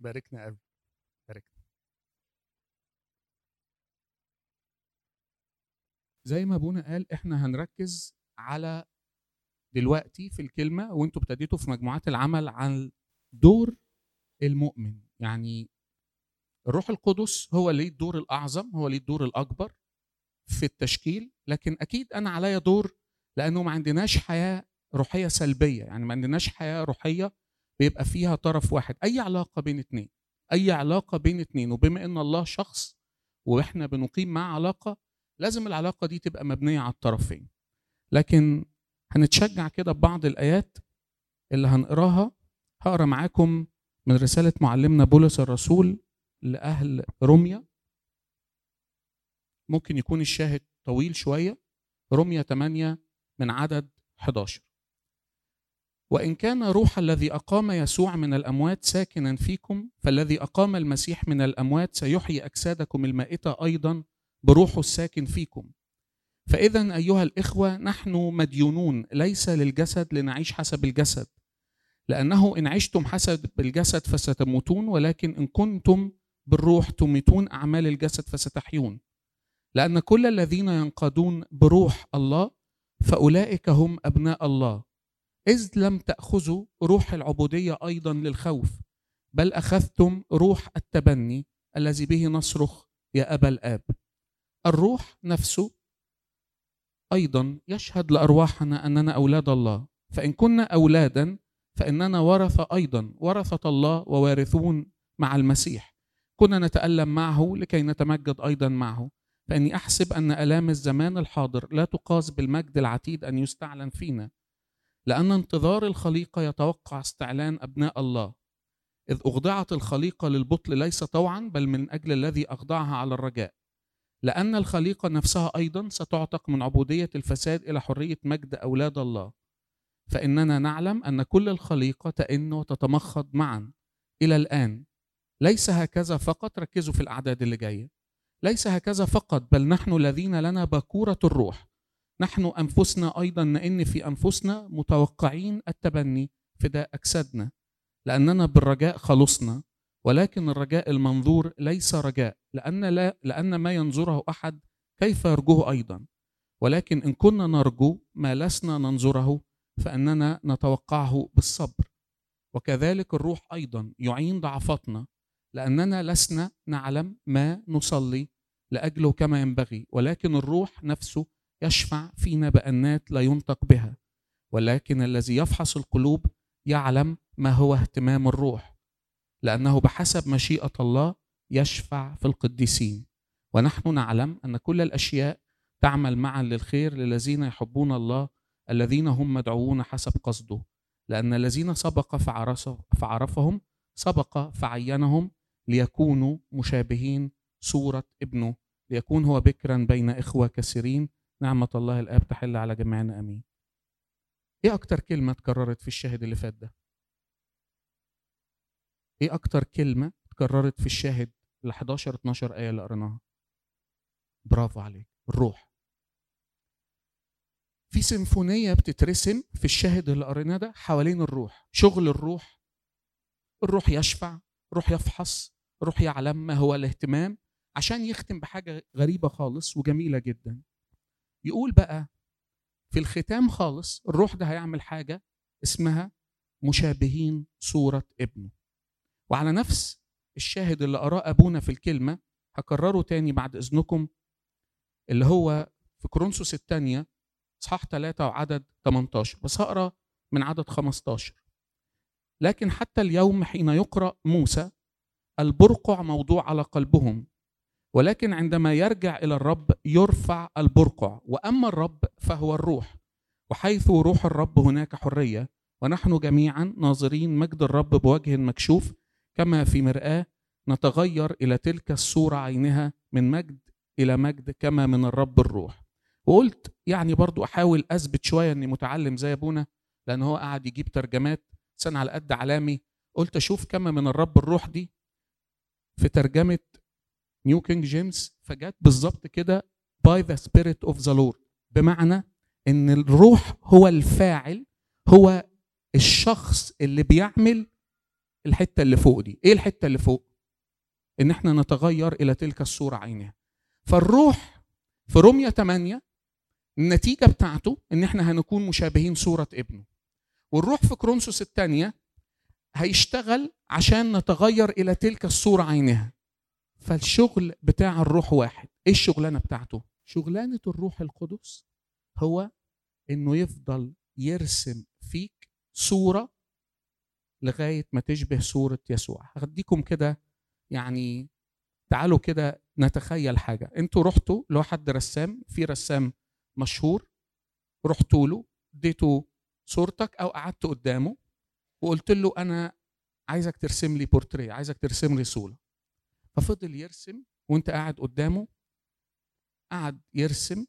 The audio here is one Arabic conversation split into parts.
باركنا قوي باركنا. زي ما ابونا قال إحنا هنركز على دلوقتي في الكلمة وانتوا ابتديتوا في مجموعات العمل عن دور المؤمن. يعني الروح القدس هو ليه الدور الأعظم هو ليه الدور الأكبر في التشكيل. لكن أكيد أنا عليا دور لأنه ما عندناش حياة روحية سلبية. يعني ما عندناش حياة روحية بيبقى فيها طرف واحد أي علاقة بين اتنين أي علاقة بين اتنين وبما إن الله شخص وإحنا بنقيم معاه علاقة لازم العلاقة دي تبقى مبنية على الطرفين. لكن هنتشجع كده ببعض الآيات اللي هنقراها. هقرأ معاكم من رسالة معلمنا بولس الرسول لأهل روميا. ممكن يكون الشاهد طويل شوية. روميا 8 من عدد 11 وإن كان روح الذي أقام يسوع من الأموات ساكنا فيكم فالذي أقام المسيح من الأموات سيحيي أجسادكم المائتة أيضا بروحه الساكن فيكم. فإذا أيها الإخوة نحن مديونون ليس للجسد لنعيش حسب الجسد. لأنه إن عشتم حسب الجسد فستموتون ولكن إن كنتم بالروح تميتون أعمال الجسد فستحيون. لأن كل الذين ينقادون بروح الله فأولئك هم أبناء الله. إذ لم تأخذوا روح العبودية أيضا للخوف بل أخذتم روح التبني الذي به نصرخ يا أبا الآب. الروح نفسه أيضا يشهد لأرواحنا أننا أولاد الله فإن كنا أولادا فإننا ورثة أيضا ورثة الله ووارثون مع المسيح. كنا نتألم معه لكي نتمجد أيضا معه. فإني أحسب أن آلام الزمان الحاضر لا تقاس بالمجد العتيد أن يستعلن فينا. لأن انتظار الخليقة يتوقع استعلان أبناء الله. إذ أخضعت الخليقة للبطل ليس طوعا بل من أجل الذي أخضعها على الرجاء. لأن الخليقة نفسها أيضا ستعتق من عبودية الفساد إلى حرية مجد أولاد الله. فإننا نعلم أن كل الخليقة تئن وتتمخض معا. إلى الآن ليس هكذا فقط ركزوا في الأعداد اللي جاية. ليس هكذا فقط بل نحن الذين لنا باكورة الروح. نحن أنفسنا أيضا نئن في أنفسنا متوقعين التبني فداء أجسادنا لأننا بالرجاء خلصنا ولكن الرجاء المنظور ليس رجاء لأن, لا لأن ما ينظره أحد كيف يرجوه أيضا؟ ولكن إن كنا نرجو ما لسنا ننظره فإننا نتوقعه بالصبر. وكذلك الروح أيضا يعين ضعفاتنا لأننا لسنا نعلم ما نصلي لأجله كما ينبغي ولكن الروح نفسه يشفع فينا بأنات لا ينطق بها ولكن الذي يفحص القلوب يعلم ما هو اهتمام الروح لأنه بحسب مشيئة الله يشفع في القديسين. ونحن نعلم أن كل الأشياء تعمل معا للخير للذين يحبون الله الذين هم مدعوون حسب قصده لأن الذين سبق فعرفهم سبق فعينهم ليكونوا مشابهين صورة ابنه ليكون هو بكرا بين إخوة كثيرين نعمة الله الآب تحل على جميعنا أمين. إيه أكتر كلمة اتكررت في الشاهد اللي فات ده؟ إيه أكتر كلمة اتكررت في الشاهد ال 11 12 آية اللي قريناها؟ برافو عليك. الروح. في سيمفونية بتترسم في الشاهد اللي قريناه ده حوالين الروح. شغل الروح. الروح يشفع روح يفحص روح يعلم ما هو الاهتمام عشان يختم بحاجة غريبة خالص وجميلة جدا. يقول بقى في الختام خالص الروح ده هيعمل حاجة اسمها مشابهين صورة ابنه. وعلى نفس الشاهد اللي قراه أبونا في الكلمة هكرره تاني بعد إذنكم اللي هو في كورنثوس الثانية إصحاح 3 وعدد 18 بس هقرأ من عدد 15 لكن حتى اليوم حين يقرأ موسى البرقع موضوع على قلبهم. ولكن عندما يرجع إلى الرب يرفع البرقع وأما الرب فهو الروح وحيث روح الرب هناك حرية ونحن جميعا ناظرين مجد الرب بوجه مكشوف كما في مرآة نتغير إلى تلك الصورة عينها من مجد إلى مجد كما من الرب الروح. وقلت يعني برضو أحاول أثبت شوية أني متعلم زي أبونا لأن هو قاعد يجيب ترجمات سنة على قد علامي قلت أشوف كما من الرب الروح دي في ترجمة New King James فجت بالظبط كده by the Spirit of the Lord بمعنى إن الروح هو الفاعل هو الشخص اللي بيعمل الحتة اللي فوق دي. إيه الحتة اللي فوق؟ إن إحنا نتغير إلى تلك الصورة عينها. فالروح في رومية 8 النتيجة بتاعته إن إحنا هنكون مشابهين صورة ابنه. والروح في كرونسوس الثانية هيشتغل عشان نتغير إلى تلك الصورة عينها. فالشغل بتاع الروح واحد. إيه الشغلانة بتاعته؟ شغلانة الروح القدس هو إنه يفضل يرسم فيك صورة لغاية ما تشبه صورة يسوع. هديكم كده يعني تعالوا كده نتخيل حاجة. أنتوا رحتوا لو حد رسام في رسام مشهور رحتوا له اديته صورتك أو قعدت قدامه وقلت له أنا عايزك ترسم لي بورتريه عايزك ترسم لي صورة. ففضل يرسم وانت قاعد قدامه قعد يرسم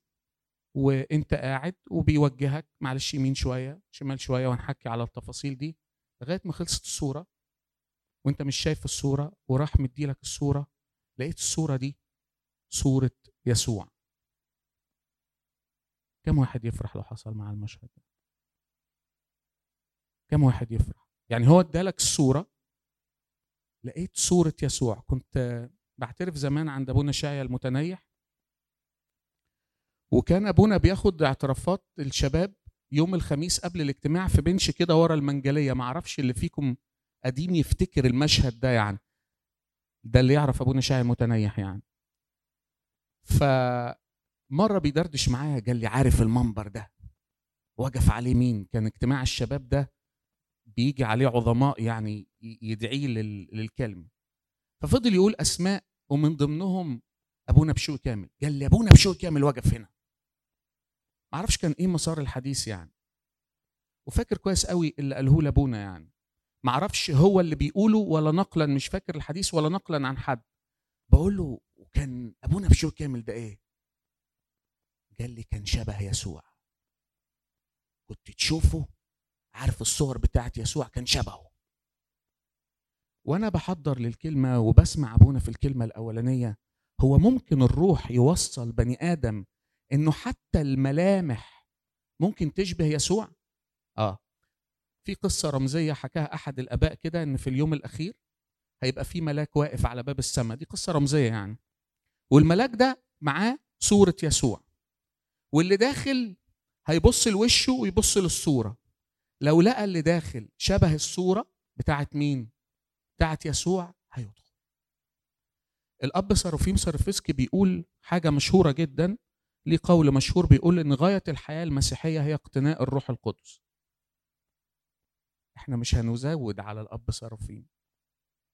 وانت قاعد وبيوجهك معلش يمين شوية شمال شوية وهنحكي على التفاصيل دي لغاية ما خلصت الصورة وانت مش شايف الصورة وراح مديلك الصورة لقيت الصورة دي صورة يسوع. كم واحد يفرح لو حصل مع المشهد ده؟ كم واحد يفرح؟ يعني هو ادالك الصورة لقيت صورة يسوع. كنت بعترف زمان عند ابونا شاية المتنيح. وكان أبونا بياخد اعترافات الشباب يوم الخميس قبل الاجتماع في بنش كده ورا المنجلية. ما أعرفش اللي فيكم قديم يفتكر المشهد ده يعني. ده اللي يعرف ابونا شاعر متنيح يعني. فمرة بيدردش معايا قال لي عارف المنبر ده؟ وقف عليه مين؟ كان اجتماع الشباب ده بيجي عليه عظماء يعني يدعيه للكلمة. ففضل يقول أسماء ومن ضمنهم ابونا بشوي كامل. قال لي ابونا بشوي كامل واقف هنا. ما أعرفش كان إيه مسار الحديث يعني. وفاكر كويس قوي اللي قاله لابونا يعني. ما أعرفش هو اللي بيقوله ولا نقلا مش فاكر الحديث ولا نقلا عن حد. بقول له وكان ابونا بشوي كامل ده إيه؟ قال لي كان شبه يسوع. كنت تشوفه عارف الصور بتاعت يسوع كان شبهه. وأنا بحضر للكلمة وبسمع ابونا في الكلمة الأولانية هو ممكن الروح يوصل بني آدم إنه حتى الملامح ممكن تشبه يسوع؟ آه. في قصة رمزية حكاها أحد الآباء كده إن في اليوم الأخير هيبقى في ملاك واقف على باب السماء. دي قصة رمزية يعني. والملاك ده معاه صورة يسوع. واللي داخل هيبص لوشه ويبص للصورة. لو لقى اللي داخل شبه الصورة بتاعت مين؟ بتاعت يسوع هيدخل. الأب ساروفيم سارفسكي بيقول حاجة مشهورة جدا ليه قول مشهور بيقول إن غاية الحياة المسيحية هي اقتناء الروح القدس. إحنا مش هنزود على الأب ساروفيم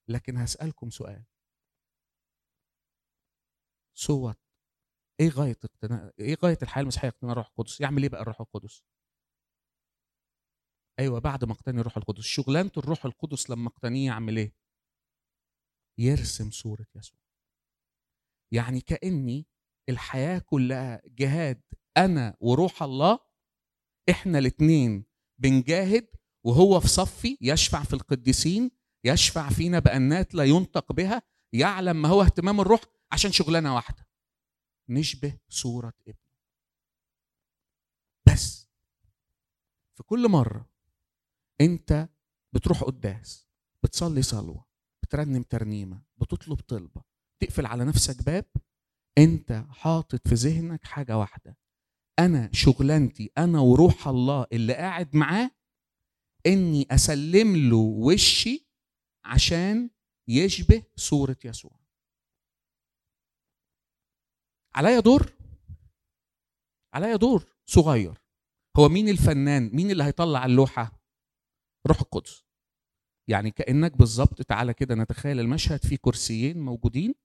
لكن هسألكم سؤال. صوت إيه غاية اقتناء إيه غاية الحياة المسيحية اقتناء الروح القدس؟ يعمل إيه بقى الروح القدس؟ أيوه بعد ما اقتني الروح القدس. شغلانة الروح القدس لما اقتنيه يعمل إيه؟ يرسم صورة يسوع. يعني كأني الحياة كلها جهاد أنا وروح الله إحنا الاثنين بنجاهد وهو في صفي يشفع في القديسين يشفع فينا بأنات لا ينطق بها يعلم ما هو اهتمام الروح عشان شغلانة واحدة. نشبه صورة ابنه. بس. في كل مرة انت بتروح قداس بتصلي صلوة بترنم ترنيمة بتطلب طلبة تقفل على نفسك باب انت حاطط في ذهنك حاجة واحدة. أنا شغلانتي أنا وروح الله اللي قاعد معاه إني أسلم له وشي عشان يشبه صورة يسوع. عليا دور؟ عليا دور صغير. هو مين الفنان؟ مين اللي هيطلع اللوحة؟ روح القدس. يعني كأنك بالظبط تعالى كده نتخيل المشهد في كرسيين موجودين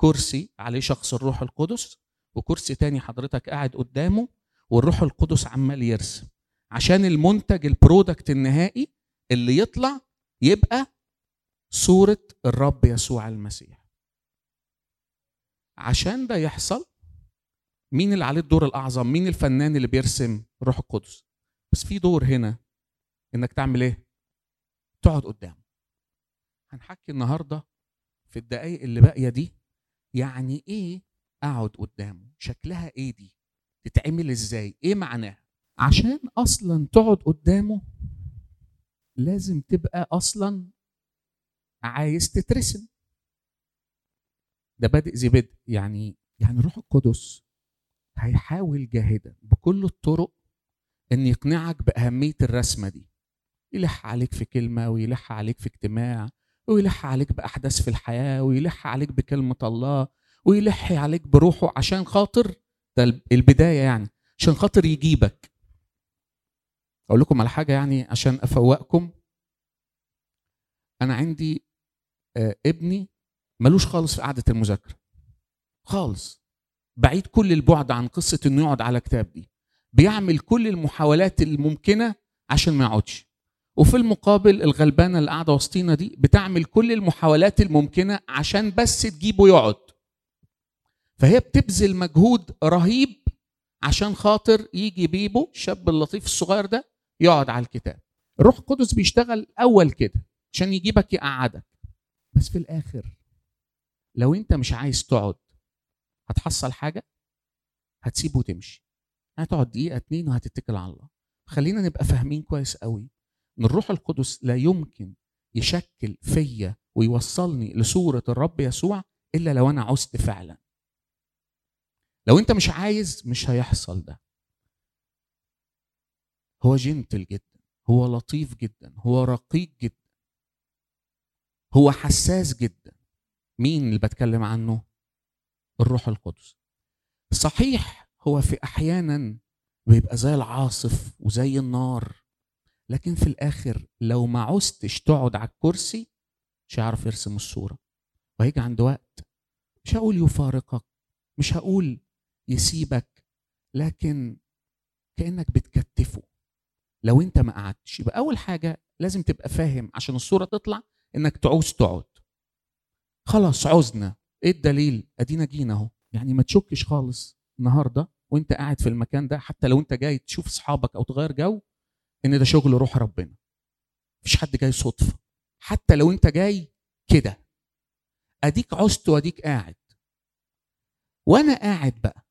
كرسي عليه شخص الروح القدس وكرسي تاني حضرتك قاعد قدامه والروح القدس عمال يرسم. عشان المنتج البرودكت النهائي اللي يطلع يبقى صورة الرب يسوع المسيح. عشان ده يحصل مين اللي عليه الدور الأعظم؟ مين الفنان اللي بيرسم الروح القدس؟ بس في دور هنا إنك تعمل إيه؟ تقعد قدامه. هنحكي النهارده في الدقايق اللي باقية دي يعني إيه أقعد قدامه؟ شكلها إيه دي؟ تتعمل إزاي؟ إيه معناها؟ عشان أصلا تقعد قدامه لازم تبقى أصلا عايز تترسم. ده بادئ ذي بدء يعني يعني الروح القدس هيحاول جاهدا بكل الطرق إن يقنعك بأهمية الرسمة دي. يلح عليك في كلمة ويلح عليك في اجتماع ويلح عليك بأحداث في الحياة ويلح عليك بكلمة الله ويلح عليك بروحه عشان خاطر ده البداية يعني عشان خاطر يجيبك. أقول لكم على حاجة يعني عشان أفوقكم. أنا عندي آه، ابني ملوش خالص في قعدة المذاكرة. خالص. بعيد كل البعد عن قصة إنه يقعد على كتاب دي. بيعمل كل المحاولات الممكنة عشان ما يقعدش. وفي المقابل الغلبانة اللي قاعدة وسطينا دي بتعمل كل المحاولات الممكنة عشان بس تجيبه يقعد. فهي بتبذل مجهود رهيب عشان خاطر يجي بيبو الشاب اللطيف الصغير ده يقعد على الكتاب. الروح القدس بيشتغل أول كده عشان يجيبك يقعدك. بس في الآخر لو أنت مش عايز تقعد هتحصل حاجة؟ هتسيبه وتمشي. هتقعد دقيقة اتنين وهتتكل على الله. خلينا نبقى فاهمين كويس قوي ان الروح القدس لا يمكن يشكل فيا ويوصلني لصورة الرب يسوع إلا لو أنا عزت فعلا. لو أنت مش عايز مش هيحصل ده. هو جنتل جدا هو لطيف جدا هو رقيق جدا. هو حساس جدا. مين اللي بتكلم عنه؟ الروح القدس. صحيح هو في أحيانا بيبقى زي العاصف وزي النار. لكن في الآخر لو ما عوزتش تقعد على الكرسي مش هيعرف يرسم الصورة. وهيجي عند وقت مش هقول يفارقك مش هقول يسيبك لكن كأنك بتكتفه. لو أنت ما قعدتش يبقى أول حاجة لازم تبقى فاهم عشان الصورة تطلع إنك تعوز تقعد. خلاص عوزنا. إيه الدليل؟ أدينا جينا أهو. يعني ما تشكش خالص النهارده وأنت قاعد في المكان ده حتى لو أنت جاي تشوف أصحابك أو تغير جو إن ده شغل روح ربنا. مفيش حد جاي صدفة. حتى لو أنت جاي كده. أديك عزت وأديك قاعد. وأنا قاعد بقى.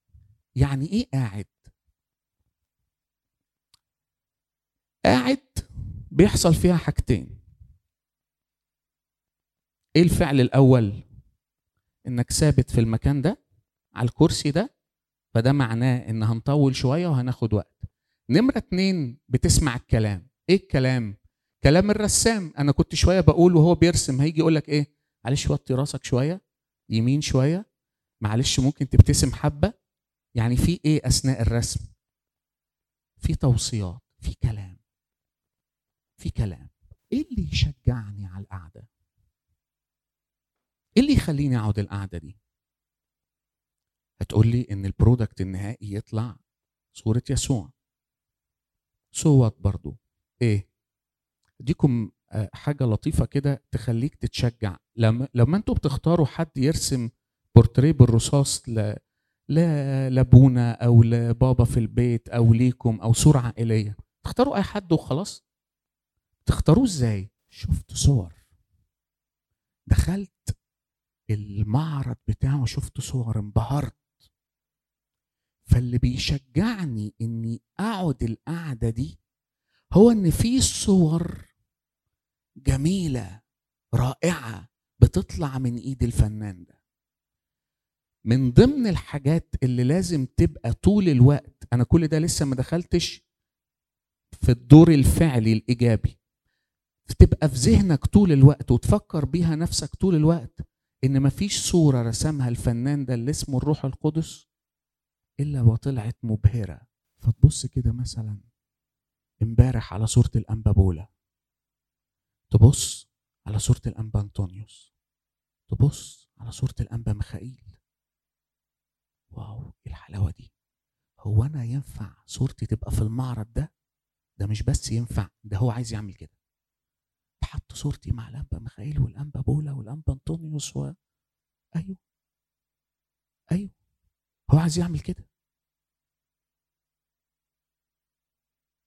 يعني إيه قاعد؟ قاعد بيحصل فيها حاجتين. إيه الفعل الأول؟ إنك ثابت في المكان ده على الكرسي ده فده معناه إن هنطول شوية وهناخد وقت. نمرة اتنين بتسمع الكلام. إيه الكلام؟ كلام الرسام. أنا كنت شوية بقول وهو بيرسم هيجي يقول لك إيه؟ معلش وطي راسك شوية يمين شوية معلش ممكن تبتسم حبة. يعني في إيه أثناء الرسم؟ في توصيات في كلام. في كلام. إيه اللي يشجعني على القعدة؟ إيه اللي يخليني أقعد القعدة دي؟ هتقول لي إن البرودكت النهائي يطلع صورة يسوع. صوت برضو؟ إيه؟ أديكم آه، حاجة لطيفة كده تخليك تتشجع. لما لما أنتوا بتختاروا حد يرسم بورتريه بالرصاص ل لا لابونا أو لبابا في البيت أو ليكم أو صورة عائلية تختاروا أي حد وخلاص. تختاروه إزاي؟ شفت صور. دخلت المعرض بتاعه شفت صور انبهرت. فاللي بيشجعني إني أقعد القعدة دي هو إن في صور جميلة رائعة بتطلع من إيد الفنان ده. من ضمن الحاجات اللي لازم تبقى طول الوقت أنا كل ده لسه ما دخلتش في الدور الفعلي الإيجابي. تبقى في ذهنك طول الوقت وتفكر بيها نفسك طول الوقت إن مفيش صورة رسمها الفنان ده اللي اسمه الروح القدس. إلا وطلعت مبهرة. فتبص كده مثلا امبارح على صورة الانبابولا تبص على صورة الأنبا أنطونيوس. تبص على صورة الأنبا ميخائيل. واو إيه الحلاوة دي؟ هو أنا ينفع صورتي تبقى في المعرض ده؟ ده مش بس ينفع ده هو عايز يعمل كده. حط صورتي مع الأنبا ميخائيل والانبا بولا والأنبا أنطونيوس و... أيوه. أيوه. هو عايز يعمل كده؟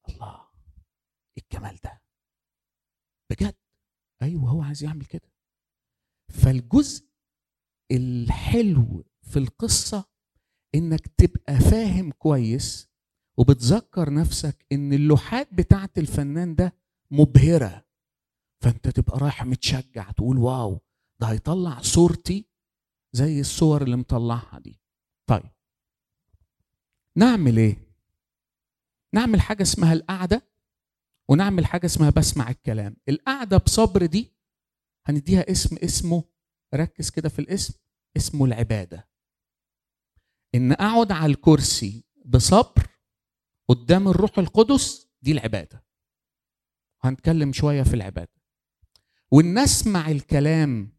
الله الجمال ده. بجد؟ أيوه هو عايز يعمل كده. فالجزء الحلو في القصة إنك تبقى فاهم كويس وبتذكر نفسك إن اللوحات بتاعت الفنان ده مبهرة. فأنت تبقى رايح متشجع تقول واو ده هيطلع صورتي زي الصور اللي مطلعها دي. طيب. نعمل إيه؟ نعمل حاجة اسمها القعدة ونعمل حاجة اسمها بسمع الكلام. القعدة بصبر دي هنديها اسم اسمه ركز كده في الاسم اسمه العبادة. إن أقعد على الكرسي بصبر قدام الروح القدس دي العبادة. هنتكلم شوية في العبادة. وإن أسمع الكلام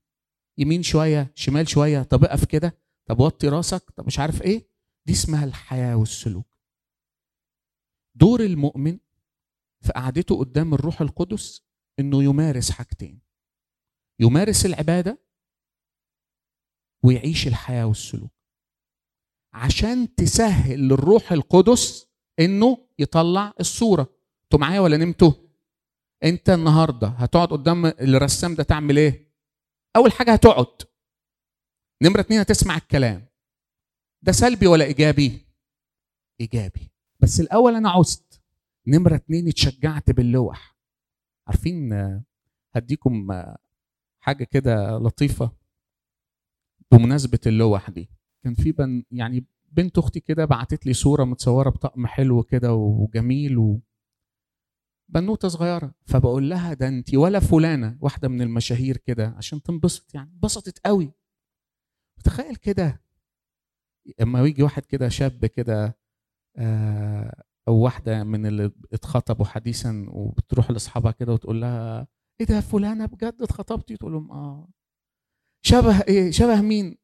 يمين شوية شمال شوية طب أقف كده طب وطي راسك؟ طب مش عارف إيه؟ دي اسمها الحياة والسلوك. دور المؤمن في قعدته قدام الروح القدس إنه يمارس حاجتين. يمارس العبادة ويعيش الحياة والسلوك. عشان تسهل للروح القدس إنه يطلع الصورة. أنتوا معايا ولا نمتوا؟ انت النهارده هتقعد قدام الرسام ده تعمل إيه؟ أول حاجة هتقعد. نمرة اتنين هتسمع الكلام. ده سلبي ولا إيجابي؟ إيجابي. بس الأول أنا عزت نمرة اتنين اتشجعت باللوح. عارفين هديكم حاجة كده لطيفة بمناسبة اللوح دي. كان في بن يعني بنت أختي كده بعتت لي صورة متصورة بطقم حلو كده وجميل و بنوتة صغيرة. فبقول لها ده انت ولا فلانة واحدة من المشاهير كده عشان تنبسط يعني. انبسطت قوي. تخيل كده؟ أما يجي واحد كده شاب كده آه أو واحدة من اللي اتخطبوا حديثا وبتروح لأصحابها كده وتقول لها إيه ده فلانة بجد اتخطبتي؟ تقول لهم آه. شبه إيه؟ شبه مين؟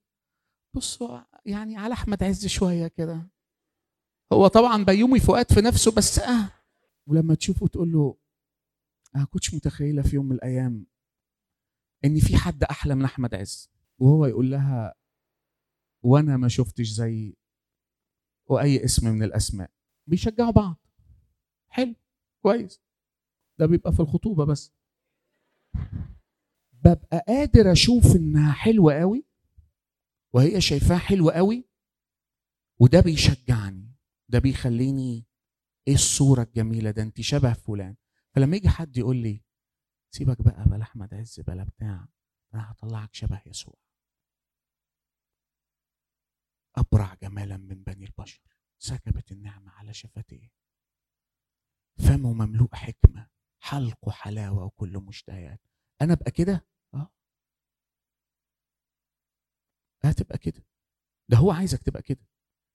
بصوا يعني على أحمد عز شوية كده. هو طبعا بيومي فؤاد في نفسه بس آه. ولما تشوفه تقول له أنا كنتش متخيلة في يوم من الأيام إن في حد أحلى من أحمد عز. وهو يقول لها وأنا ما شفتش زي واي اسم من الاسماء. بيشجعوا بعض. حلو. كويس. ده بيبقى في الخطوبة بس. ببقى قادر أشوف إنها حلوة قوي وهي شايفاها حلوة قوي وده بيشجعني. ده بيخليني إيه الصورة الجميلة ده؟ انت شبه فلان. فلما يجي حد يقول لي سيبك بقى بلا احمد عز بلا بتاع أنا هطلعك شبه يسوع. أبرع جمالا من بني البشر. سكبت النعمة على شفتيه. فمه مملوء حكمة حلقه حلاوة وكل مشتهيات. أنا أبقى كده؟ آه. هتبقى كده. ده هو عايزك تبقى كده.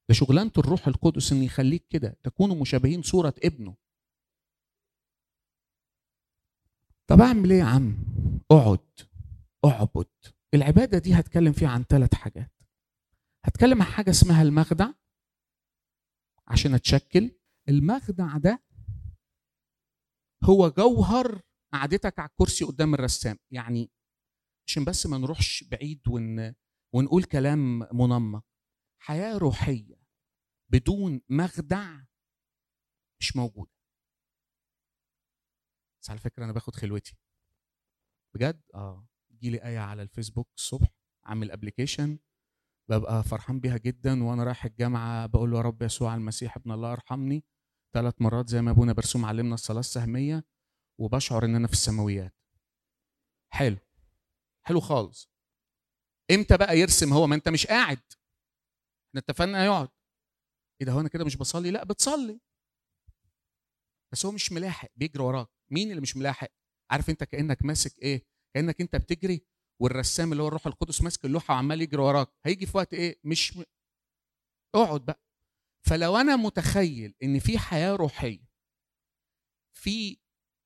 ده شغلانة الروح القدس إن يخليك كده. تكونوا مشابهين صورة ابنه. طب أعمل إيه يا عم؟ أقعد. أعبد. العبادة دي هتكلم فيها عن ثلاث حاجات. هتكلم عن حاجة اسمها المخدع عشان اتشكل. المخدع ده هو جوهر قعدتك على الكرسي قدام الرسام. يعني عشان بس ما نروحش بعيد ون... ونقول كلام منمق. حياة روحية بدون مخدع مش موجودة. بس على فكرة أنا باخد خلوتي. بجد؟ آه. تجيلي آية على الفيسبوك الصبح عامل ابلكيشن ببقى فرحان بيها جدا وأنا رايح الجامعة بقول له يا رب يسوع المسيح ابن الله ارحمني ثلاث مرات زي ما أبونا برسوم علمنا الصلاة السهمية وبشعر إن أنا في السماويات. حلو. حلو خالص. إمتى بقى يرسم هو؟ ما أنت مش قاعد. إحنا اتفقنا يقعد. إيه ده هو أنا كده مش بصلي؟ لا بتصلي. بس هو مش ملاحق بيجري وراك. مين اللي مش ملاحق؟ عارف أنت كأنك ماسك إيه؟ كأنك أنت بتجري والرسام اللي هو الروح القدس ماسك اللوحة وعمال يجري وراك هيجي في وقت إيه؟ مش م... اقعد بقى. فلو أنا متخيل إن في حياة روحية في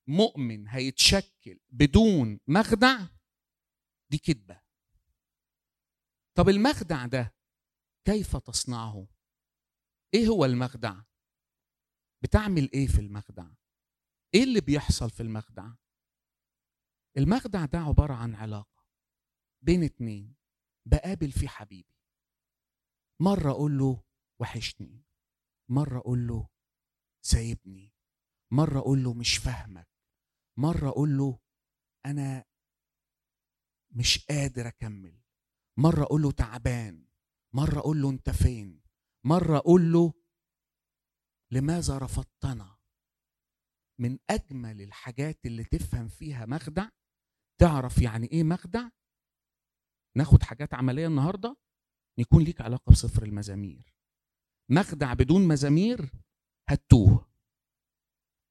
مؤمن هيتشكل بدون مخدع دي كذبه طب المخدع ده كيف تصنعه؟ إيه هو المخدع؟ بتعمل إيه في المخدع؟ إيه اللي بيحصل في المخدع؟ المخدع ده عبارة عن علاقة. بين اتنين بقابل فيه حبيبي. مرة أقول له وحشني مرة أقول له سايبني مرة أقول له مش فاهمك مرة أقول له أنا مش قادر أكمل مرة أقول له تعبان مرة أقول له أنت فين مرة أقول له لماذا رفضتنا؟ من أجمل الحاجات اللي تفهم فيها مخدع تعرف يعني إيه مخدع؟ ناخد حاجات عملية النهارده يكون ليك علاقة بسفر المزامير. مخدع بدون مزامير هتوه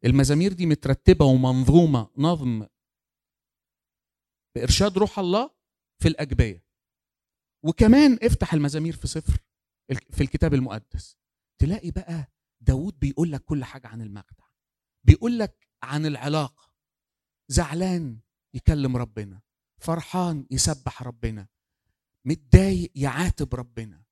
المزامير دي مترتبة ومنظومة نظم بإرشاد روح الله في الأجبية. وكمان افتح المزامير في سفر في الكتاب المقدس. تلاقي بقى داود بيقول لك كل حاجة عن المخدع. بيقول لك عن العلاقة. زعلان يكلم ربنا. فرحان يسبح ربنا متضايق يعاتب ربنا.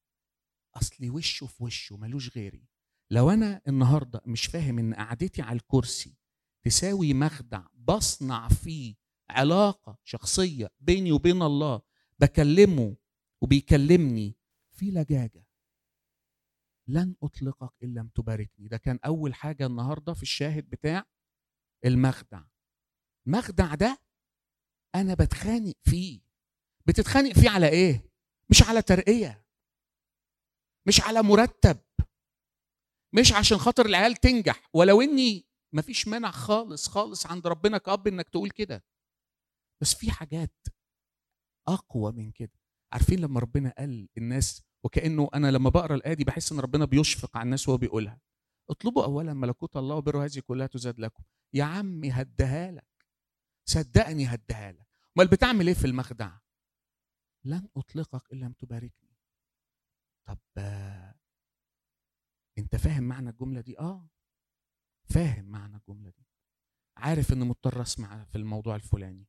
أصلي وشه في وشه ملوش غيري. لو أنا النهارده مش فاهم إن قعدتي على الكرسي تساوي مخدع بصنع فيه علاقة شخصية بيني وبين الله بكلمه وبيكلمني في لجاجة. لن أطلقك إن لم تباركني. ده كان أول حاجة النهارده في الشاهد بتاع المخدع. مخدع ده أنا بتخانق فيه. بتتخانق فيه على إيه؟ مش على ترقية. مش على مرتب. مش عشان خاطر العيال تنجح. ولو إني مفيش مانع خالص خالص عند ربنا كأب إنك تقول كده. بس في حاجات أقوى من كده. عارفين لما ربنا قال الناس وكأنه أنا لما بقرأ الآية دي بحس إن ربنا بيشفق على الناس وهو بيقولها. اطلبوا اولا ملكوت الله وبر هذه كلها تزاد لكم. يا عمي هديها لك. صدقني هديها لك. أمال بتعمل إيه في المخدع لن أطلقك ان لم تباركني. طب أنت فاهم معنى الجملة دي؟ آه. فاهم معنى الجملة دي. عارف إني مضطر أسمع في الموضوع الفلاني.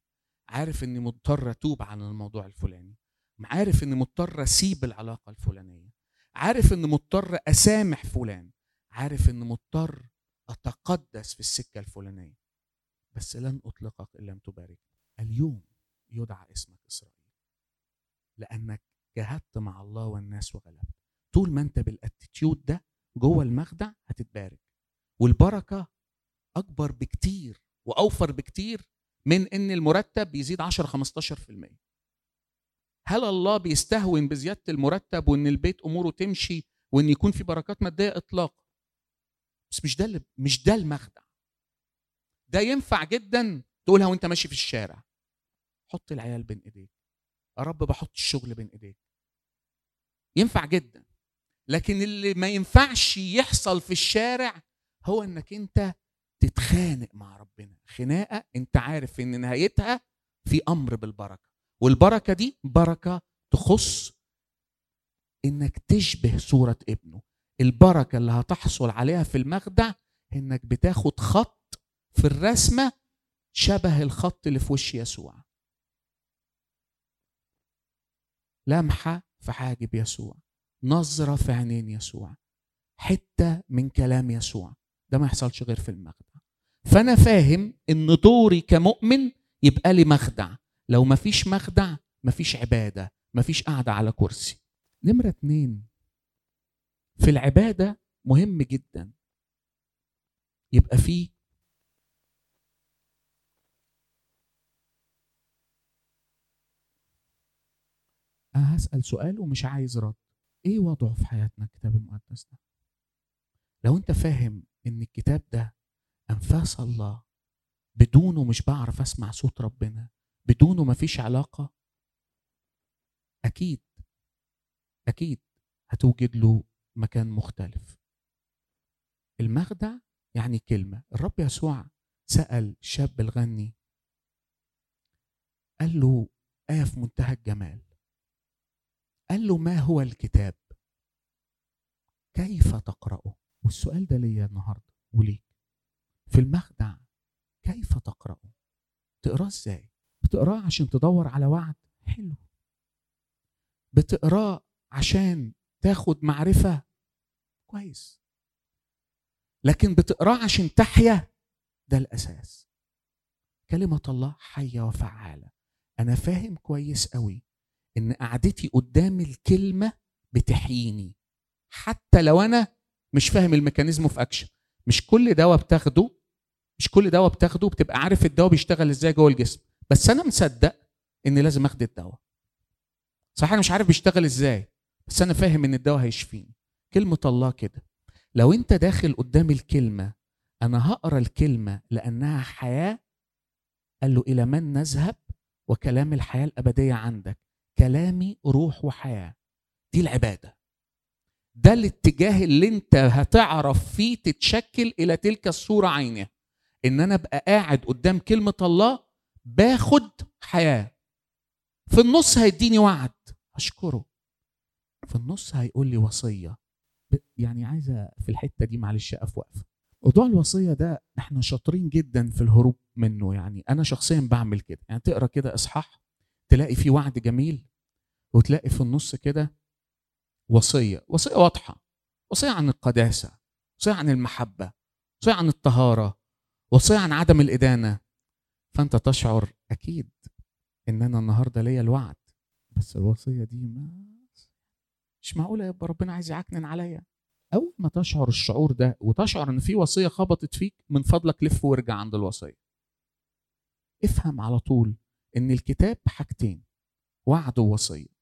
عارف إني مضطر أتوب عن الموضوع الفلاني. عارف إني مضطر أسيب العلاقة الفلانية. عارف إني مضطر أسامح فلان. عارف إني مضطر أتقدس في السكة الفلانية. بس لن أطلقك إن لم تباركني. اليوم يدعى اسمك إسرائيل. لأنك جاهدت مع الله والناس وغلبت. طول ما أنت بالأتيتيود ده جوه المخدع هتتبارك. والبركة أكبر بكتير وأوفر بكتير من إن المرتب يزيد 10 15% هل الله بيستهون بزيادة المرتب وإن البيت أموره تمشي وإن يكون في بركات مادية؟ اطلاقا. بس مش ده مش ده المخدع. ده ينفع جدا؟ تقولها وأنت ماشي في الشارع. حط العيال بين إيديك. يا رب بحط الشغل بين إيديك. ينفع جدا. لكن اللي ما ينفعش يحصل في الشارع هو إنك أنت تتخانق مع ربنا. خناقة أنت عارف إن نهايتها في أمر بالبركة. والبركة دي بركة تخص إنك تشبه صورة ابنه. البركة اللي هتحصل عليها في المخدع إنك بتاخد خط في الرسمة شبه الخط اللي في وش يسوع. لمحة في حاجب يسوع نظرة في عينين يسوع حتة من كلام يسوع. ده ما يحصلش غير في المخدع فأنا فاهم إن دوري كمؤمن يبقى لي مخدع. لو ما فيش مخدع ما فيش عبادة ما فيش قاعدة على كرسي. نمرة اتنين. في العبادة مهم جدا. يبقى فيه هسأل سؤال ومش عايز رد. إيه وضعه في حياتنا الكتاب المقدس ده؟ لو أنت فاهم إن الكتاب ده أنفاس الله بدونه مش بعرف أسمع صوت ربنا بدونه مفيش علاقة أكيد أكيد هتوجد له مكان مختلف. المخدع يعني كلمة. الرب يسوع سأل شاب الغني قال له آية في منتهى الجمال. قال له ما هو الكتاب؟ كيف تقرأه؟ والسؤال ده ليا النهاردة وليك. في المخدع كيف تقرأه؟ تقراه إزاي؟ بتقرأه عشان تدور على وعد؟ حلو. بتقرأه عشان تاخد معرفة؟ كويس. لكن بتقرأه عشان تحيا؟ ده الأساس. كلمة الله حية وفعالة. أنا فاهم كويس قوي إن قعدتي قدام الكلمة بتحييني. حتى لو أنا مش فاهم الميكانيزم في أكشن مش كل دواء بتاخده مش كل دواء بتاخده بتبقى عارف الدواء بيشتغل إزاي جوه الجسم. بس أنا مصدق إن لازم أخد الدواء. صحيح أنا مش عارف بيشتغل إزاي بس أنا فاهم إن الدواء هيشفيني. كلمة الله كده. لو أنت داخل قدام الكلمة أنا هقرأ الكلمة لأنها حياة؟ قال له إلى من نذهب؟ وكلام الحياة الأبدية عندك. كلامي روح وحياة. دي العبادة. ده الاتجاه اللي انت هتعرف فيه تتشكل إلى تلك الصورة عينها إن أنا أبقى قاعد قدام كلمة الله باخد حياة. في النص هيديني وعد. أشكره. في النص هيقول لي وصية. يعني عايزة في الحتة دي معلش أقف وقفه موضوع الوصية ده إحنا شاطرين جدا في الهروب منه. يعني أنا شخصيا بعمل كده. يعني تقرأ كده إصحاح تلاقي فيه وعد جميل. وتلاقي في النص كده وصية وصية واضحة وصية عن القداسة وصية عن المحبة وصية عن الطهارة وصية عن عدم الإدانة. فأنت تشعر أكيد ان أنا النهارده ليا الوعد. بس الوصية دي ما مش معقولة يبقى ربنا عايز يعكنن عليا. أول ما تشعر الشعور ده وتشعر إن في وصية خبطت فيك من فضلك لف وارجع عند الوصية. افهم على طول إن الكتاب حاجتين وعد ووصية.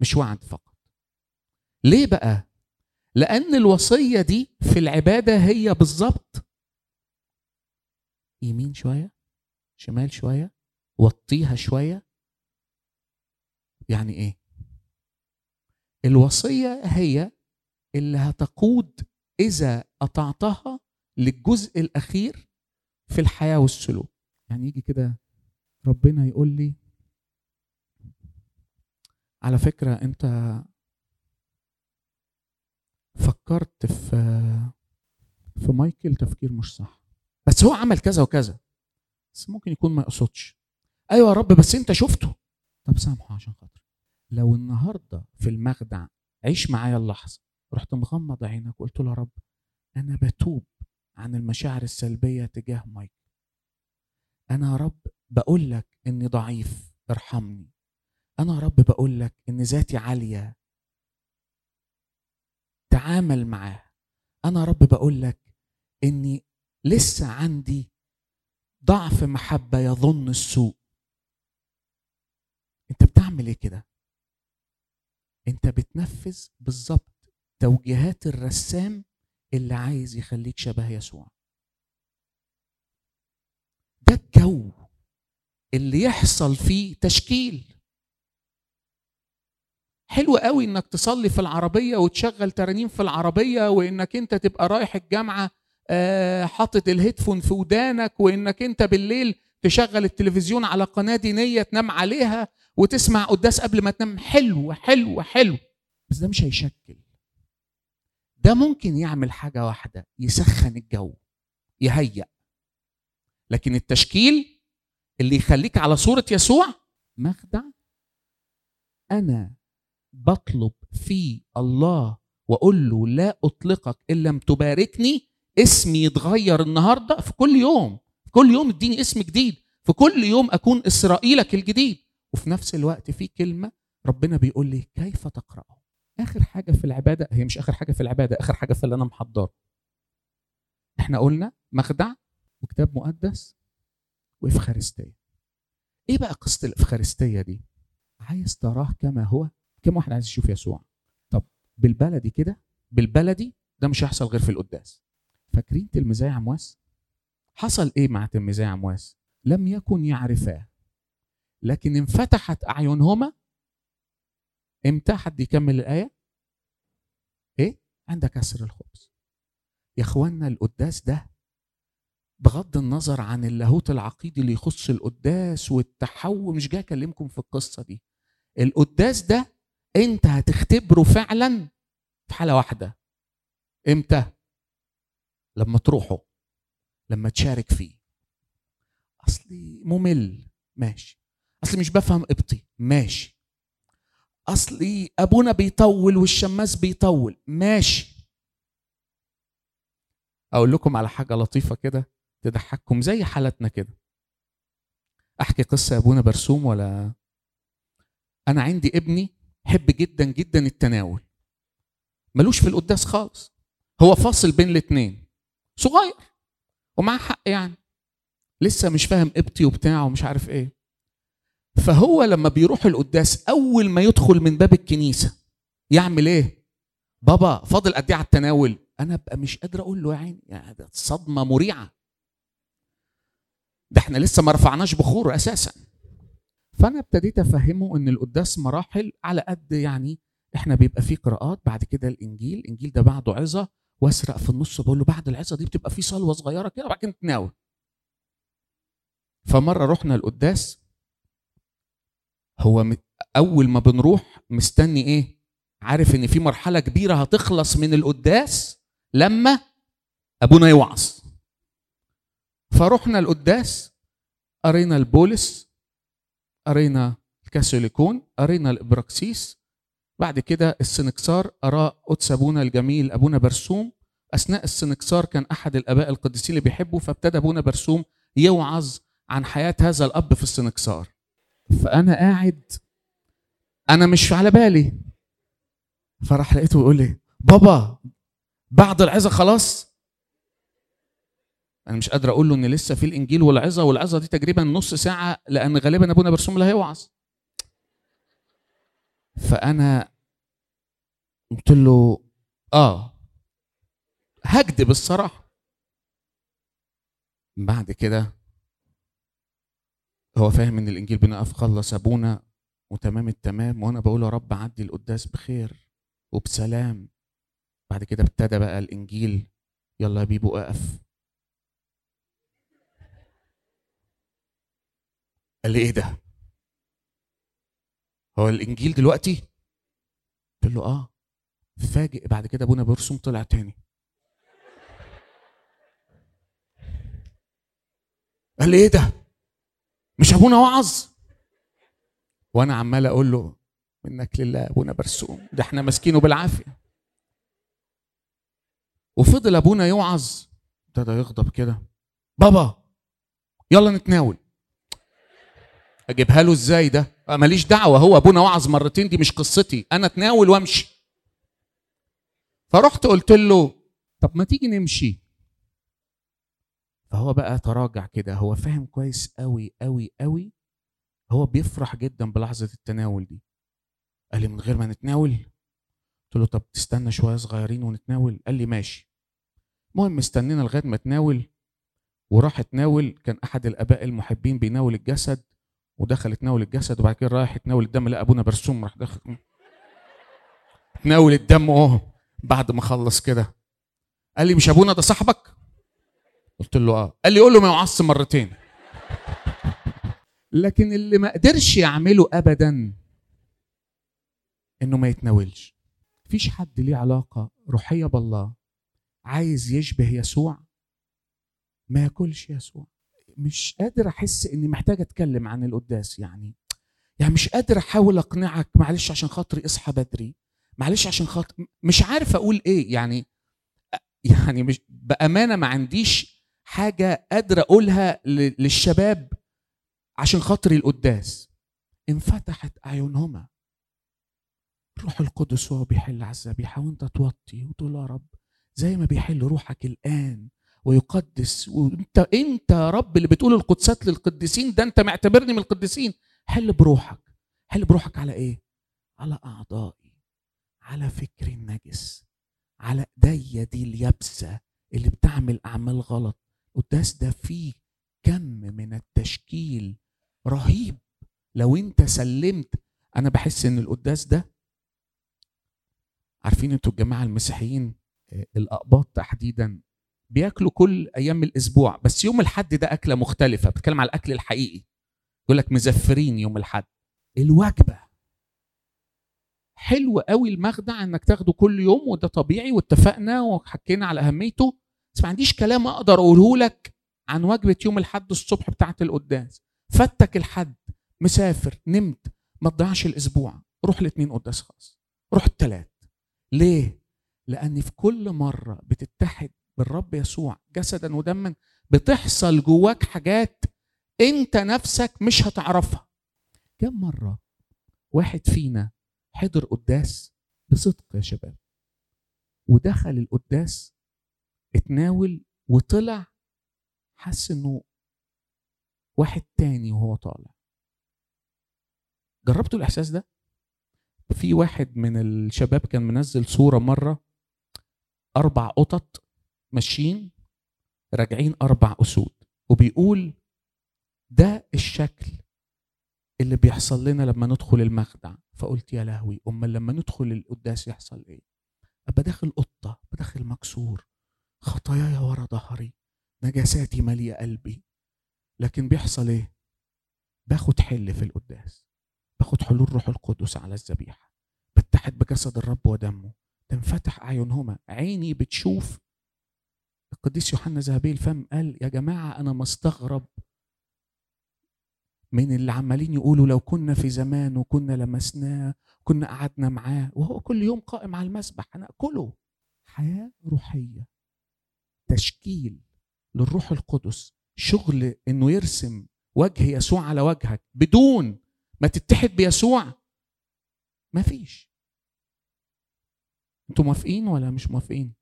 مش وعد فقط. ليه بقى؟ لأن الوصية دي في العبادة هي بالظبط يمين شوية شمال شوية وطيها شوية. يعني إيه؟ الوصية هي اللي هتقود إذا أطعتها للجزء الأخير في الحياة والسلوك. يعني يجي كده ربنا يقول لي على فكرة أنت فكرت في في مايكل تفكير مش صح. بس هو عمل كذا وكذا. بس ممكن يكون ما يقصدش أيوه يا رب بس أنت شفته. طب سامحه عشان خاطر لو النهارده في المخدع عيش معايا اللحظة. رحت مغمض عينك وقلت له يا رب أنا بتوب عن المشاعر السلبية تجاه مايكل. أنا يا رب بقول لك إني ضعيف ارحمني. أنا رب بقول لك إن ذاتي عالية. تعامل معاه أنا رب بقول لك إني لسه عندي ضعف محبة يظن السوء. أنت بتعمل إيه كده؟ أنت بتنفذ بالظبط توجيهات الرسام اللي عايز يخليك شبه يسوع. ده الجو اللي يحصل فيه تشكيل. حلو قوي إنك تصلي في العربية وتشغل ترانيم في العربية وإنك أنت تبقى رايح الجامعة آه، حاطط الهيدفون في ودانك وإنك أنت بالليل تشغل التلفزيون على قناة دينية تنام عليها وتسمع قداس قبل ما تنام. حلو حلو حلو. بس ده مش هيشكل. ده ممكن يعمل حاجة واحدة يسخن الجو يهيأ. لكن التشكيل اللي يخليك على صورة يسوع مخدع. أنا بطلب في الله وأقول له لا أطلقك إن لم تباركني اسمي يتغير النهارده في كل يوم. في كل يوم اديني اسم جديد. في كل يوم أكون إسرائيلك الجديد. وفي نفس الوقت في كلمة ربنا بيقول لي كيف تقرأه. آخر حاجة في العبادة هي مش آخر حاجة في العبادة آخر حاجة في اللي أنا محضره. إحنا قلنا مخدع وكتاب مقدس وإفخارستية. إيه بقى قصة الإفخارستية دي؟ عايز تراه كما هو؟ كم واحد عايز يشوف يسوع؟ طب بالبلدي كده بالبلدي ده مش هيحصل غير في القداس. فاكرين تلميذي عمواس؟ حصل إيه مع تلميذي عمواس؟ لم يكن يعرفاه لكن انفتحت أعينهما. إمتى حد يكمل الآية؟ إيه؟ عند كسر الخبز. يا إخوانا القداس ده بغض النظر عن اللاهوت العقيدي اللي يخص القداس والتحول مش جاي أكلمكم في القصة دي. القداس ده انت هتختبره فعلا في حالة واحدة. إمتى؟ لما تروحوا لما تشارك فيه. أصلي ممل. ماشي. أصلي مش بفهم قبطي ماشي. أصلي أبونا بيطول والشماس بيطول. ماشي. أقول لكم على حاجة لطيفة كده تضحككم زي حالتنا كده. أحكي قصة يا أبونا برسوم ولا؟ أنا عندي ابني حب جدا جدا التناول. ملوش في القداس خالص. هو فاصل بين الاثنين صغير. ومعاه حق يعني. لسه مش فاهم قبطي وبتاع ومش عارف إيه. فهو لما بيروح القداس أول ما يدخل من باب الكنيسة يعمل إيه؟ بابا فاضل قد إيه على التناول؟ أنا أبقى مش قادر أقول له يا عيني يعني صدمة مريعة. ده إحنا لسه ما رفعناش بخور أساسا. فأنا ابتديت أفهمه إن القداس مراحل على قد يعني إحنا بيبقى فيه قراءات بعد كده الإنجيل الإنجيل ده بعده عظة وأسرق في النص بقول له بعد العظة دي بتبقى فيه صلوة صغيرة كده وبعد كده تناول فمرة رحنا القداس هو أول ما بنروح مستني إيه؟ عارف إن في مرحلة كبيرة هتخلص من القداس لما أبونا يوعظ. فرحنا القداس قرينا البولس قرينا الكاثوليكون قرينا الإبراكسيس. بعد كده السنكسار قراه قدس أبونا الجميل أبونا برسوم. أثناء السنكسار كان أحد الآباء القديسين اللي بيحبه فابتدى أبونا برسوم يوعظ عن حياة هذا الأب في السنكسار. فأنا قاعد أنا مش على بالي. فراح لقيته يقول لي بابا بعد العظة خلاص؟ أنا مش قادر أقول له إن لسه في الإنجيل والعظة والعظة دي تقريبا نص ساعة لأن غالبا أبونا برسوم اللي هيوعظ فأنا قلت له آه. هكدب الصراحة. بعد كده هو فاهم إن الإنجيل بنقف خلص أبونا وتمام التمام وأنا بقول يا رب عدي القداس بخير وبسلام. بعد كده ابتدى بقى الإنجيل يلا يا بيبو أقف. قال لي إيه ده؟ هو الإنجيل دلوقتي؟ قلت له آه. فاجئ بعد كده أبونا برسوم طلع تاني. قال لي إيه ده؟ مش أبونا وعظ؟ وأنا عمال أقول له منك لله أبونا برسوم ده إحنا ماسكينه بالعافية. وفضل أبونا يوعظ. ابتدى يغضب كده. بابا يلا نتناول. أجيبها له إزاي ده؟ ماليش دعوة هو أبونا وعظ مرتين دي مش قصتي. أنا أتناول وأمشي. فرحت قلت له طب ما تيجي نمشي. فهو بقى تراجع كده هو فاهم كويس قوي قوي قوي هو بيفرح جدا بلحظة التناول دي. قال لي من غير ما نتناول؟ قلت له طب تستنى شوية صغيرين ونتناول. قال لي ماشي. المهم استنينا لغاية ما تناول وراح تناول كان أحد الآباء المحبين بيناول الجسد. ودخل يتناول الجسد وبعد كده رايح يتناول الدم لقى أبونا برسوم راح دخل. تناول الدم أهو بعد ما خلص كده. قال لي مش أبونا ده صاحبك؟ قلت له آه. قال لي قول له ما يعص مرتين. لكن اللي ما قدرش يعمله ابدا إنه ما يتناولش. مفيش حد ليه علاقة روحية بالله عايز يشبه يسوع ما ياكلش يسوع. مش قادر أحس إني محتاج أتكلم عن القداس يعني يعني مش قادر أحاول أقنعك معلش عشان خاطري اصحى بدري معلش عشان خاطر مش عارف أقول إيه يعني يعني مش بأمانة ما عنديش حاجة قادر أقولها للشباب عشان خاطري القداس. انفتحت أعينهما. روح القدس وهو بيحل على الذبيحه وأنت توطي وتقول يا رب زي ما بيحل روحك الآن. ويقدس. وانت انت يا رب اللي بتقول القدسات للقديسين ده انت معتبرني من القديسين. حل بروحك؟ حل بروحك على إيه؟ على أعضائي. على فكري النجس. على ايديا دي اليابسة اللي بتعمل أعمال غلط. القداس ده فيه كم من التشكيل رهيب. لو انت سلمت أنا بحس إن القداس ده عارفين أنتوا الجماعة المسيحيين الأقباط تحديدا بياكلوا كل أيام الأسبوع بس يوم الحد ده أكلة مختلفة بتكلم على الأكل الحقيقي. يقول لك مزفرين يوم الحد. الوجبة. حلو قوي المخدع إنك تاخده كل يوم وده طبيعي واتفقنا وحكينا على أهميته. بس ما عنديش كلام أقدر أقوله لك عن وجبة يوم الحد الصبح بتاعه القداس. فاتك الحد مسافر نمت ما تضيعش الأسبوع. روح الاثنين قداس خاص. روح الثلاث ليه؟ لأن في كل مرة بتتحد بالرب يسوع جسدا ودما بتحصل جواك حاجات أنت نفسك مش هتعرفها. كم مرة واحد فينا حضر قداس بصدق يا شباب؟ ودخل القداس اتناول وطلع حس إنه واحد تاني وهو طالع. جربتوا الإحساس ده؟ في واحد من الشباب كان منزل صورة مرة أربع قطط ماشيين راجعين أربع أسود وبيقول ده الشكل اللي بيحصل لنا لما ندخل المخدع. فقلت يا لهوي أمال لما ندخل القداس يحصل إيه؟ أبقى داخل قطة بداخل مكسور خطاياي ورا ظهري نجاساتي مالية قلبي. لكن بيحصل إيه؟ باخد حل في القداس باخد حلول روح القدس على الذبيحة. بتحد بجسد الرب ودمه تنفتح أعينهما. عيني بتشوف القديس يوحنا ذهبي الفم قال يا جماعة أنا مستغرب من اللي عمالين يقولوا لو كنا في زمان وكنا لمسناه كنا قعدنا معاه وهو كل يوم قائم على المسبح هناكله حياة روحية تشكيل للروح القدس شغل إنه يرسم وجه يسوع على وجهك بدون ما تتحد بيسوع مفيش أنتوا موافقين ولا مش موافقين؟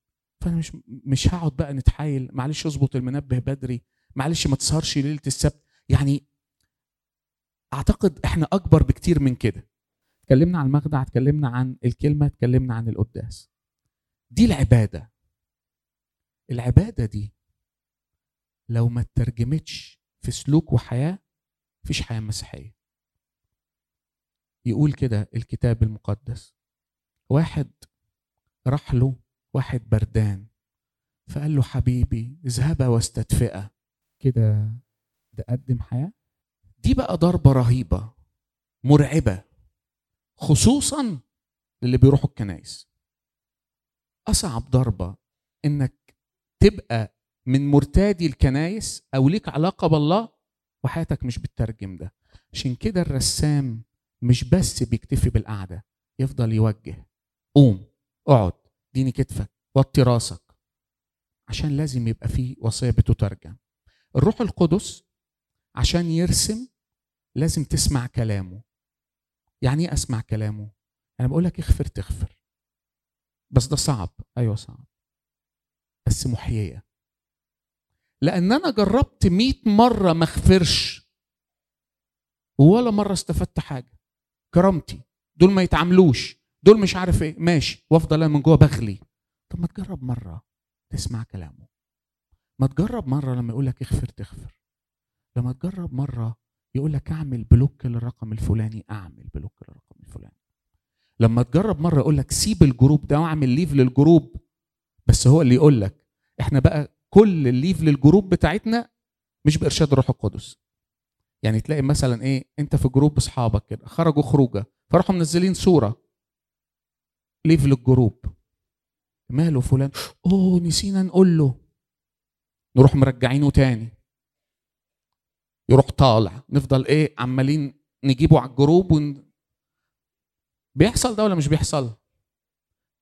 فأنا مش مش هقعد بقى نتحايل معلش أظبط المنبه بدري معلش ما تسهرش ليلة السبت. يعني أعتقد إحنا أكبر بكتير من كده. اتكلمنا عن المخدع اتكلمنا عن الكلمة اتكلمنا عن القداس. دي العبادة. العبادة دي لو ما اترجمتش في سلوك وحياة مفيش حياة مسيحية. يقول كده الكتاب المقدس. واحد راح له واحد بردان. فقال له حبيبي اذهبا واستدفئا. كده ده قدم حياة. دي بقى ضربة رهيبة مرعبة خصوصا للي بيروحوا الكنايس أصعب ضربة إنك تبقى من مرتادي الكنايس أو ليك علاقة بالله وحياتك مش بتترجم ده. عشان كده الرسام مش بس بيكتفي بالقعدة يفضل يوجه. قوم اقعد. ديني كتفك وطي راسك. عشان لازم يبقى فيه وصيه بتترجم. الروح القدس عشان يرسم لازم تسمع كلامه. يعني إيه أسمع كلامه؟ أنا بقول لك اغفر تغفر. بس ده صعب. أيوه صعب. بس محيية. لأن أنا جربت مئة مرة ما اغفرش. ولا مرة استفدت حاجة. كرامتي. دول ما يتعاملوش. دول مش عارف إيه. ماشي. وافضل أنا من جوه بغلي. طب ما تجرب مرة تسمع كلامه. ما تجرب مرة لما يقول لك اغفر تغفر. لما تجرب مرة يقول لك اعمل block للرقم الفلاني اعمل block للرقم الفلاني. لما تجرب مرة يقول لك سيب ال group ده واعمل leave لل group. بس هو اللي يقول لك إحنا بقى كل ال leave لل group بتاعتنا مش بإرشاد الروح القدس. يعني تلاقي مثلا إيه انت في group أصحابك كده خرجوا خروجة فراحوا منزلين صورة. leave لل group. ماله فلان؟ أوه نسينا نقول له نروح مرجعينه تاني. يروح طالع. نفضل إيه عمالين نجيبه على ال group ون... بيحصل ده ولا مش بيحصل؟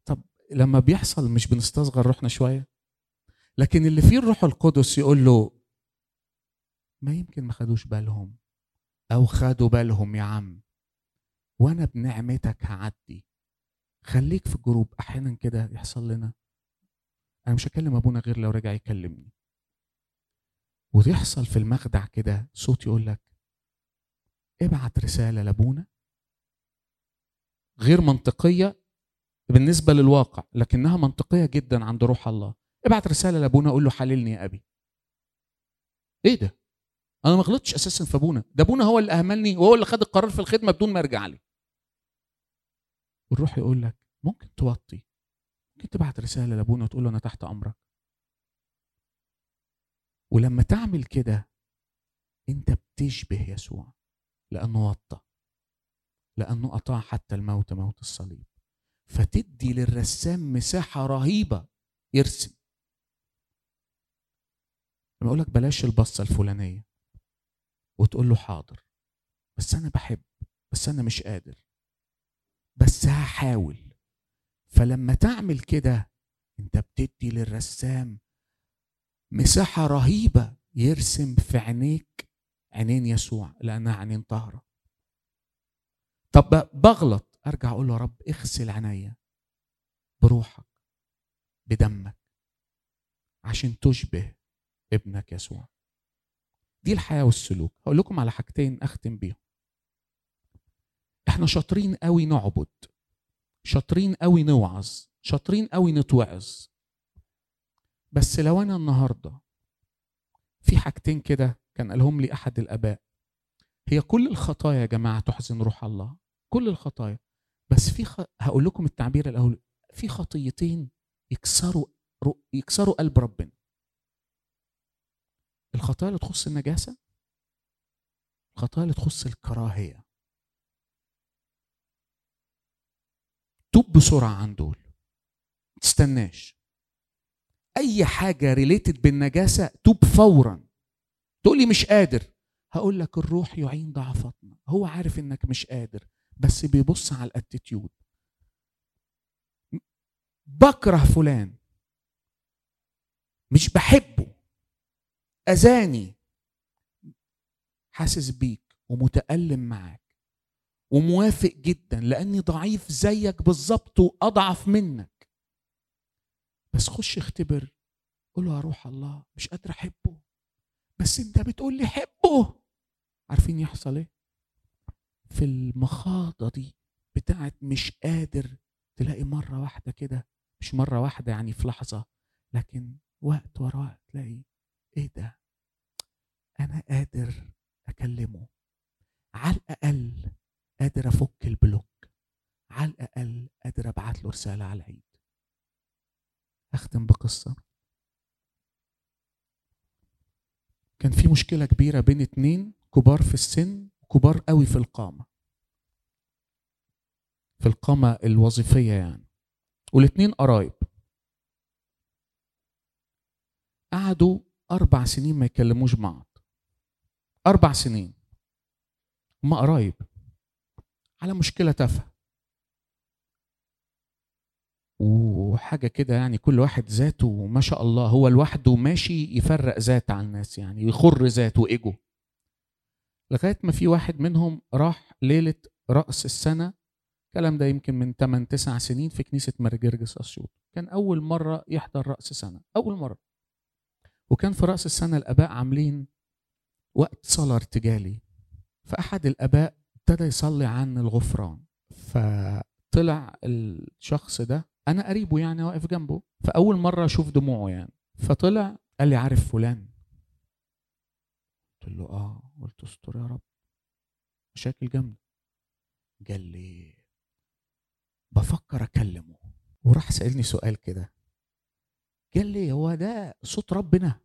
طب لما بيحصل مش بنستصغر روحنا شوية؟ لكن اللي فيه الروح القدس يقول له ما يمكن ما خدوش بالهم. أو خدوا بالهم يا عم. وأنا بنعمتك هعدي. خليك في ال group أحيانا كده يحصل لنا. أنا مش هكلم أبونا غير لو رجع يكلمني. ويحصل في المخدع كده صوت يقول لك ابعت رسالة لأبونا. غير منطقية بالنسبة للواقع لكنها منطقية جدا عند روح الله. ابعت رسالة لأبونا قول له حللني يا أبي. إيه ده؟ أنا ما غلطتش أساسا في أبونا. ده أبونا هو اللي أهملني وهو اللي خد القرار في الخدمة بدون ما يرجع لي. والروح يقول لك ممكن توطي ممكن تبعت رسالة لابونا وتقول له أنا تحت أمرك. ولما تعمل كده أنت بتشبه يسوع لأنه وطى لأنه أطاع حتى الموت موت الصليب. فتدي للرسام مساحة رهيبة يرسم. لما أقول لك بلاش البصة الفلانية وتقول له حاضر بس أنا بحب بس أنا مش قادر. بس هحاول. فلما تعمل كده انت بتدي للرسام مساحة رهيبة يرسم في عينيك عينين يسوع لأنها عينين طاهرة. طب بغلط. أرجع أقول له يا رب اغسل عينيا بروحك بدمك عشان تشبه ابنك يسوع. دي الحياة والسلوك. هقول لكم على حاجتين أختم بيهم. إحنا شاطرين قوي نعبد شاطرين قوي نوعظ شاطرين قوي نتوعظ. بس لو أنا النهارده في حاجتين كده كان قالهم لي أحد الآباء هي كل الخطايا يا جماعة تحزن روح الله كل الخطايا. بس في خ... هقول لكم التعبير الأول في خطيتين يكسروا يكسروا قلب ربنا. الخطايا اللي تخص النجاسة الخطايا اللي تخص الكراهية. توب بسرعة عن دول. تستناش. أي حاجة related بالنجاسة توب فورا. تقول لي مش قادر. هقول لك الروح يعين ضعفاتنا. هو عارف إنك مش قادر بس بيبص على الأتيتيود. بكره فلان. مش بحبه. أذاني. حاسس بيك ومتألم معاك. وموافق جدا لأني ضعيف زيك بالظبط وأضعف منك. بس خش اختبر قول له يا روح الله مش قادر أحبه. بس أنت بتقول لي حبه. عارفين يحصل إيه؟ في المخاضة دي بتاعت مش قادر تلاقي مرة واحدة كده مش مرة واحدة يعني في لحظة لكن وقت ورا وقت تلاقي إيه ده؟ أنا قادر أكلمه. على الأقل قادر أفك البلوك. على الأقل قادر أبعت له رسالة على العيد. اختم بقصة. كان في مشكلة كبيرة بين اتنين كبار في السن كبار قوي في القامة. في القامة الوظيفية يعني. والاتنين قرايب. قعدوا أربع سنين ما يكلموش بعض. أربع سنين. هما قرايب. على مشكلة تافهة. وحاجة كده يعني كل واحد ذاته ما شاء الله هو لوحده ماشي يفرق ذات عن الناس يعني يخر ذاته وإيجو. لغاية ما في واحد منهم راح ليلة رأس السنة الكلام ده يمكن من 8 9 سنين في كنيسة مرجرجس أسيوط. كان أول مرة يحضر رأس سنة أول مرة. وكان في رأس السنة الأباء عاملين وقت صلاة ارتجالي. فأحد الأباء ابتدى يصلي عن الغفران. فطلع الشخص ده أنا قريبه يعني واقف جنبه فأول مرة أشوف دموعه يعني. فطلع قال لي عارف فلان؟ قلت له آه. قلت استر يا رب. مشاكل جامدة. قال لي بفكر أكلمه. وراح سألني سؤال كده. قال لي هو ده صوت ربنا؟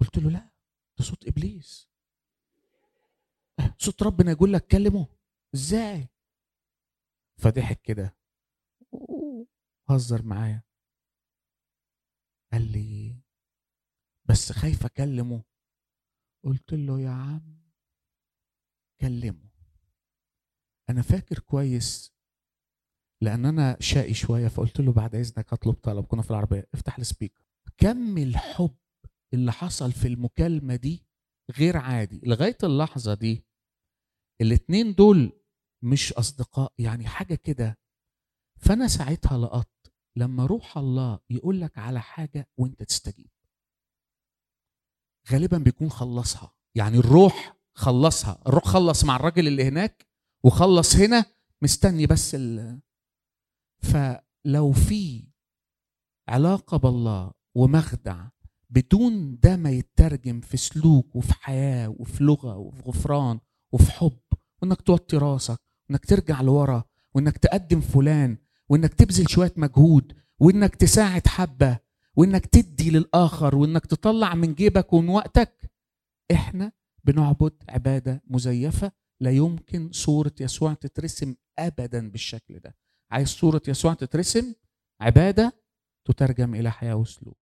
قلت له لا ده صوت إبليس. صوت ربنا يقول لك كلمه. إزاي؟ فضحك كده. هزر معايا. قال لي بس خايف أكلمه. قلت له يا عم كلمه. أنا فاكر كويس لأن أنا شقي شوية فقلت له بعد إذنك هطلب طلب كنا في العربية. افتح السبيكر. كم الحب اللي حصل في المكالمة دي غير عادي. لغاية اللحظة دي الاتنين دول مش أصدقاء يعني حاجة كده. فأنا ساعتها لقطت لما روح الله يقول لك على حاجة وأنت تستجيب. غالبا بيكون خلصها. يعني الروح خلصها. الروح خلص مع الراجل اللي هناك وخلص هنا مستني بس ال... فلو في علاقة بالله ومخدع بدون ده ما يترجم في سلوك وفي حياة وفي لغة وفي غفران وفي حب وإنك توطي راسك وإنك ترجع لورا وإنك تقدم فلان وإنك تبذل شوية مجهود وإنك تساعد حبة وإنك تدي للآخر وإنك تطلع من جيبك ومن وقتك. إحنا بنعبد عبادة مزيفة لا يمكن صورة يسوع تترسم أبدا بالشكل ده. عايز صورة يسوع تترسم؟ عبادة تترجم إلى حياة وسلوك.